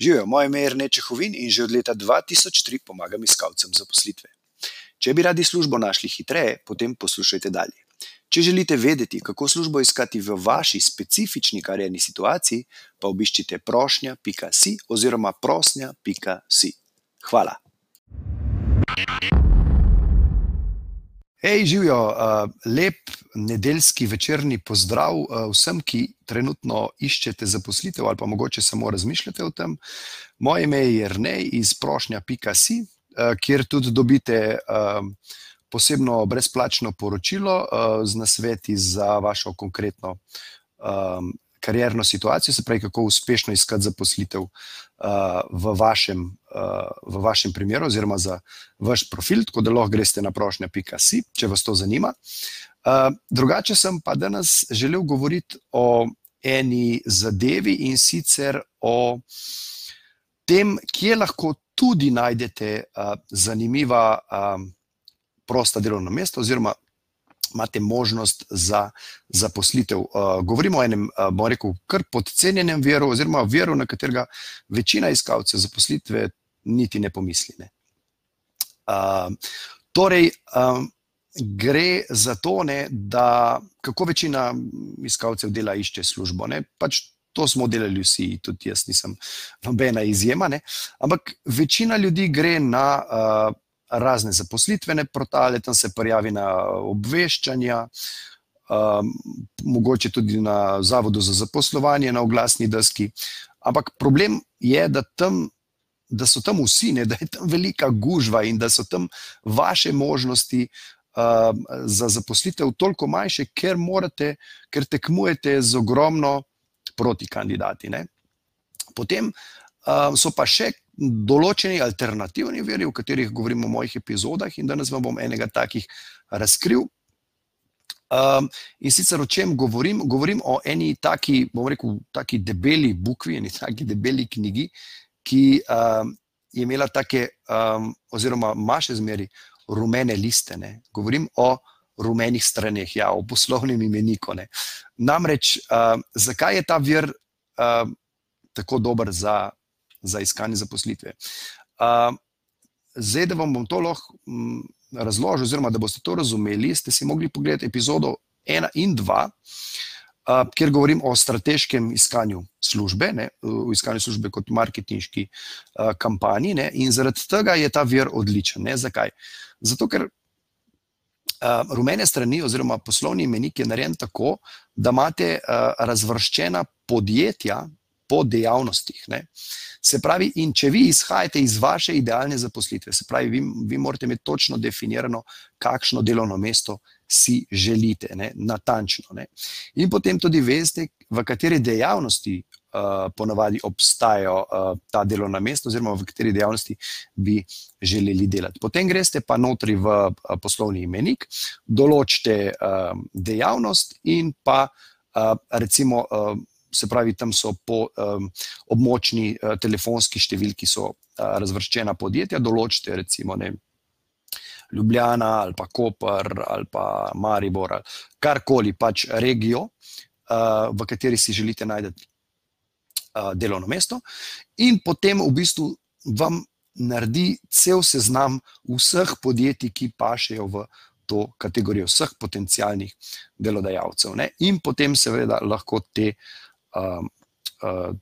Živijo, moje ime je Rneče Hovin in že od leta 2003 pomagam iskalcem zaposlitve. Če bi radi službo našli hitreje, potem poslušajte dalje. Če želite vedeti, kako službo iskati v vaši specifični karjerni situaciji, pa obiščite prošnja.si oziroma prosnja.si. Hvala. Hej, živijo, lep nedeljski večerni pozdrav vsem, ki trenutno iščete zaposlitev ali pa mogoče samo razmišljate o tem. Moje ime je Jrnej iz prošnja.si, kjer tudi dobite posebno brezplačno poročilo z nasveti za vašo konkretno karjerno situacijo, se pravi, kako uspešno iskati zaposlitev v vašem, v vašem primeru oziroma za vaš profil, tako da lahko greste na prošnja.si, če vas to zanima. Drugače sem pa danes želel govoriti o eni zadevi, in sicer o tem, kje lahko tudi najdete zanimiva prosta delovna mesta oziroma imate možnost za zaposlitev. Govorimo o enem, bom rekel, kar podcenjenem viru oziroma viru, na katerega večina iskalcev zaposlitve niti ne pomisli, ne. Torej, gre za to, ne, da kako večina iskalcev dela, išče službo, ne, pač to smo delali vsi, tudi jaz nisem nobena izjema, ne, ampak večina ljudi gre na razne zaposlitvene portale, tam se prijavi na obveščanja, mogoče tudi na Zavodu za zaposlovanje, na oglasni deski, ampak problem je, da tam, da so tam vsi, ne, da je tam velika gužva in da so tam vaše možnosti za zaposlitev toliko manjše, ker morate, ker tekmujete z ogromno protikandidati, ne. Potem so pa še določeni alternativni viri, o katerih govorim v mojih epizodah, in danes vam bom enega takih razkril. In sicer o čem govorim? Govorim o eni taki, bom rekel, taki debeli bukvi, eni taki debeli knjigi, ki je imela take oziroma ima še zmeraj rumene liste, ne. Govorim o rumenih straneh, ja, o poslovnem imeniku, ne. Namreč, zakaj je ta vir tako dober za za iskanje zaposlitve? Zdaj, da vam bom to lahko razložil oziroma da boste to razumeli, ste si mogli pogledati epizodo ena in dva, kjer govorim o strateškem iskanju službe, ne, o iskanju službe kot marketinški kampanji, ne, in zaradi tega je ta vir odličen, ne, zakaj? Zato ker rumene strani oziroma poslovni imenik je narejen tako, da imate razvrščena podjetja po dejavnostih, ne. Se pravi, in če vi izhajate iz vaše idealne zaposlitve, se pravi, vi, vi morate imeti točno definirano, kakšno delovno mesto si želite, ne, natančno, ne. In potem tudi veste, v kateri dejavnosti ponavadi obstajajo ta delovna mesta oziroma v kateri dejavnosti bi želeli delati. Potem greste pa notri v poslovni imenik, določite dejavnost in pa recimo se pravi, tam so po območni telefonski številki so razvrščena podjetja, določite recimo, ne Ljubljana ali pa Koper ali pa Maribor ali karkoli pač regijo, v kateri si želite najti delovno mesto, in potem v bistvu vam naredi cel seznam vseh podjetij, ki pašejo v to kategorijo, vseh potencialnih delodajalcev, ne, in potem seveda lahko te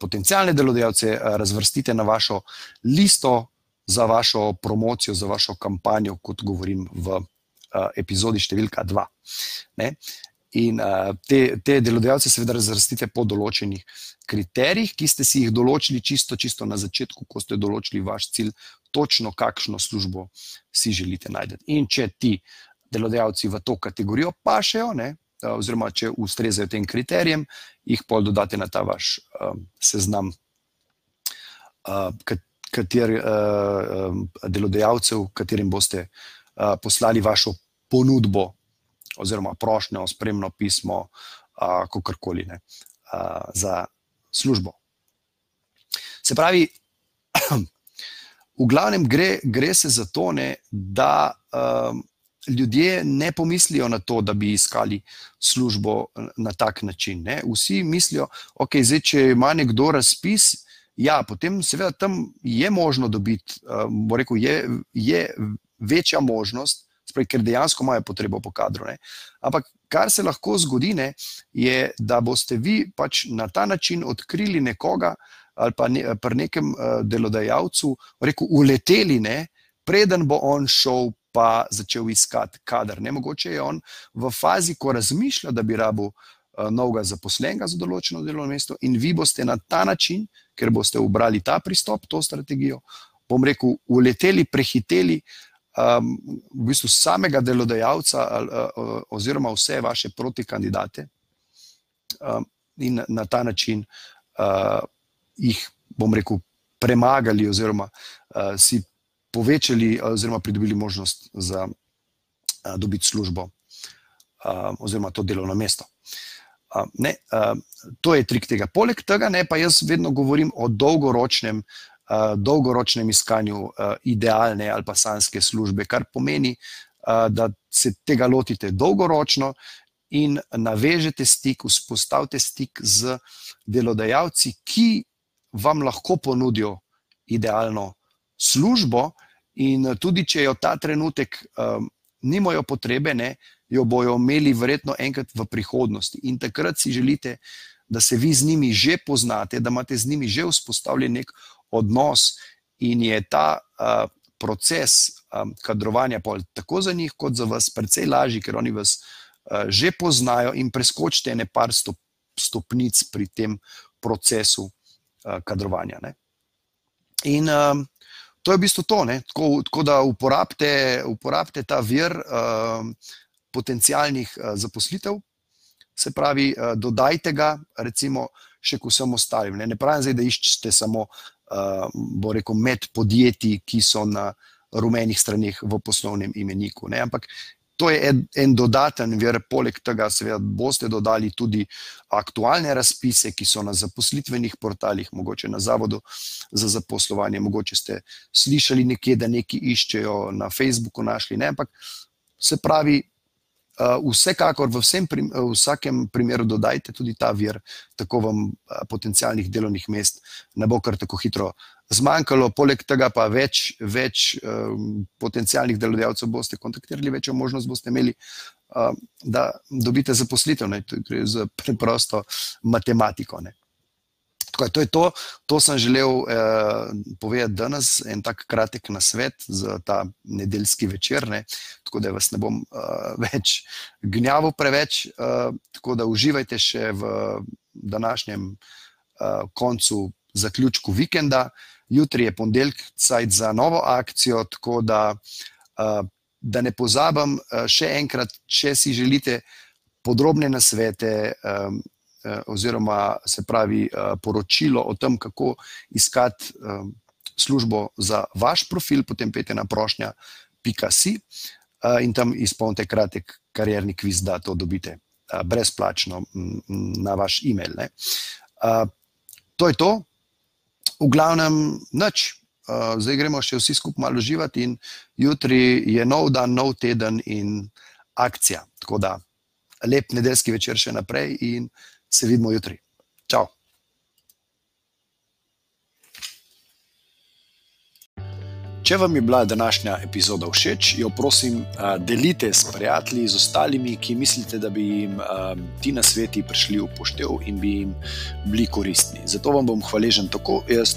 potencialne delodajalce razvrstite na vašo listo za vašo promocijo, za vašo kampanjo, kot govorim v epizodi številka dva, ne. In te, te delodajalce seveda razvrstite po določenih kriterijih, ki ste si jih določili čisto, čisto na začetku, ko ste določili vaš cilj, točno kakšno službo si želite najti. In če ti delodajalci v to kategorijo pašejo, ne, oziroma če ustrezajo tem kriterijem, jih pol dodate na ta vaš seznam kateri delodajalcev, katerim boste poslali vašo ponudbo oziroma prošnjo, spremno pismo, kakorkoli, ne, za službo. Se pravi, v glavnem gre, gre se za to, ne, da ljudje ne pomislijo na to, da bi iskali službo na tak način, ne, vsi mislijo: "Okej, zdaj, če ima nekdo razpis, ja, potem seveda tam je možno dobiti, uh, rekel, je, je večja možnost, spravi, ker dejansko imajo potrebo po kadru. Ne. Ampak kar se lahko zgodi, ne, je, da boste vi pač na ta način odkrili nekoga ali pa ne, pri nekem uh, delodajalcu, rekel, uleteli, ne, preden bo on šel. Pa začel iskati kader. Ne, mogoče je on v fazi, ko razmišlja, da bi rabo uh, novega zaposlenega za določeno delovno mesto, in vi boste na ta način, ker boste obrali ta pristop, to strategijo, bom rekel, uleteli, prehiteli um, v bistvu samega delodajalca ali, uh, oziroma vse vaše protikandidate um, in na ta način uh, jih, bom rekel, premagali oziroma uh, si povečali oziroma pridobili možnost za uh, dobiti službo uh, oziroma to delovno mesto. Uh, ne, uh, to je trik tega. Poleg tega, ne, pa jaz vedno govorim o dolgoročnem uh, dolgoročnem iskanju uh, idealne ali pa sanske službe, kar pomeni, uh, da se tega lotite dolgoročno in navežete stik, vzpostavite stik z delodajalci, ki vam lahko ponudijo idealno službo, in tudi če jo ta trenutek um, nimajo potrebe, ne, jo bojo imeli verjetno enkrat v prihodnosti. In takrat si želite, da se vi z njimi že poznate, da imate z njimi že vzpostavljen nek odnos in je ta uh, proces um, kadrovanja tako za njih, kot za vas, precej lažji, ker oni vas uh, že poznajo in preskočite ne par stop, stopnic pri tem procesu uh, kadrovanja. Ne. In um, to je v bistvu to, tako, tako da uporabite, uporabite ta vir um, potencijalnih uh, zaposlitev. Se pravi, dodajte ga, recimo, še k vsem ostalim. Ne, ne pravim, zdaj, da iščete samo uh, bo rekel, med podjetji, ki so na rumenih straneh v poslovnem imeniku. Ne? Ampak to je en, en dodaten vir, poleg tega, seveda, boste dodali tudi aktualne razpise, ki so na zaposlitvenih portalih, mogoče na Zavodu za zaposlovanje, mogoče ste slišali nekje, da neki iščejo na Facebooku, našli. Ne? Ampak se pravi, vsekakor v prim, uh, vsakem primeru dodajte tudi ta vir, tako vam uh, potencijalnih delovnih mest ne bo kar tako hitro zmanjkalo. Poleg tega pa več, več um, potencijalnih delodajalcev boste kontaktirali, večjo možnost boste imeli, uh, da dobite zaposlitev. Ne, to gre za preprosto matematiko. Ne. Tako, to to, to sem želel eh, povedati danes, en tak kratek nasvet za ta nedeljski večer. Ne? Tako da vas ne bom eh, več gnjavil preveč, eh, tako da uživajte še v današnjem eh, koncu, zaključku vikenda. Jutri je ponedeljek, cajt za novo akcijo, tako da, eh, da ne pozabim eh, še enkrat, če si želite podrobne nasvete. Eh, oziroma se pravi eh, poročilo o tem, kako iskati eh, službo za vaš profil, potem pete na prošnja.si in tam izpolnite kratek karierni kviz, da to dobite brezplačno na vaš e-mail. Ne. To je to, v glavnem nič. Zdaj gremo še vsi skupaj malo živeti in jutri je nov dan, nov teden in akcija. Tako da lep nedeljski večer še naprej in se vidimo jutri. Čau. Če vam je bila današnja epizoda všeč, jo prosim, delite s prijatelji, z ostalimi, ki mislite, da bi jim ti na sveti prišli v poštev in bi jim bili koristni. Zato vam bom hvaležen tako jaz,